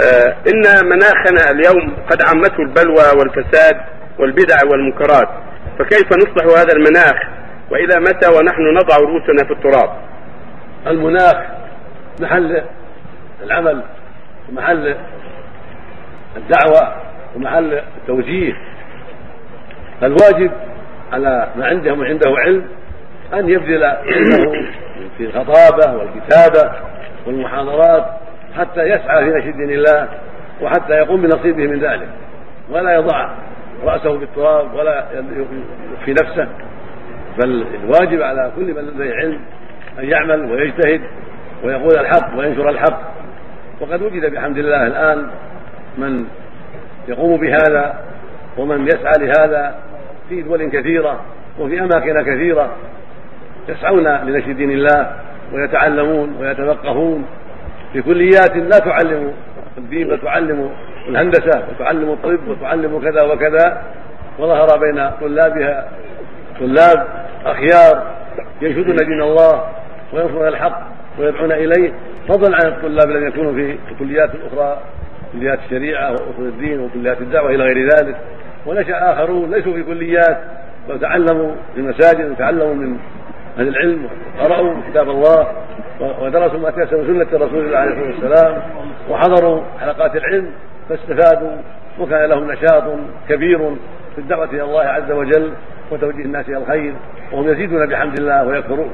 آه، إن مناخنا اليوم قد عمته البلوى والفساد والبدع والمنكرات فكيف نصلح هذا المناخ؟ وإلى متى ونحن نضع رؤوسنا في التراب؟ المناخ محل العمل ومحل الدعوة ومحل التوجيه. الواجب على من عنده من عنده علم أن يبذل علمه في الخطابة والكتابة والمحاضرات حتى يسعى في نشر دين الله وحتى يقوم بنصيبه من ذلك. ولا يضع رأسه في التراب ولا يخفي نفسه. بل الواجب على كل من لديه علم أن يعمل ويجتهد ويقول الحق وينشر الحق. وقد وجد بحمد الله الآن من يقوم بهذا ومن يسعى لهذا في دول كثيرة وفي أماكن كثيرة. يسعون لنشر دين الله ويتعلمون ويتفقهون في كليات لا تعلم الدين بل تعلم الهندسة وتعلم الطب وتعلم كذا وكذا وظهر بين طلابها طلاب أخيار ينشدون دين الله وينصرون الحق ويدعون إليه. فضلا عن الطلاب الذين يكونوا في كليات أخرى كليات الشريعة وأصول الدين وكليات الدعوة إلى غير ذلك. ونشأ آخرون ليسوا في كليات بل تعلموا في المساجد وتعلموا من أهل العلم وقرأوا كتاب الله. ودرسوا ما تيسر سنة رسول الله عليه الصلاة والسلام وحضروا حلقات العلم فاستفادوا وكان لهم نشاط كبير في الدعوة إلى الله عز وجل وتوجيه الناس إلى الخير وهم يزيدون بحمد الله ويكفرون.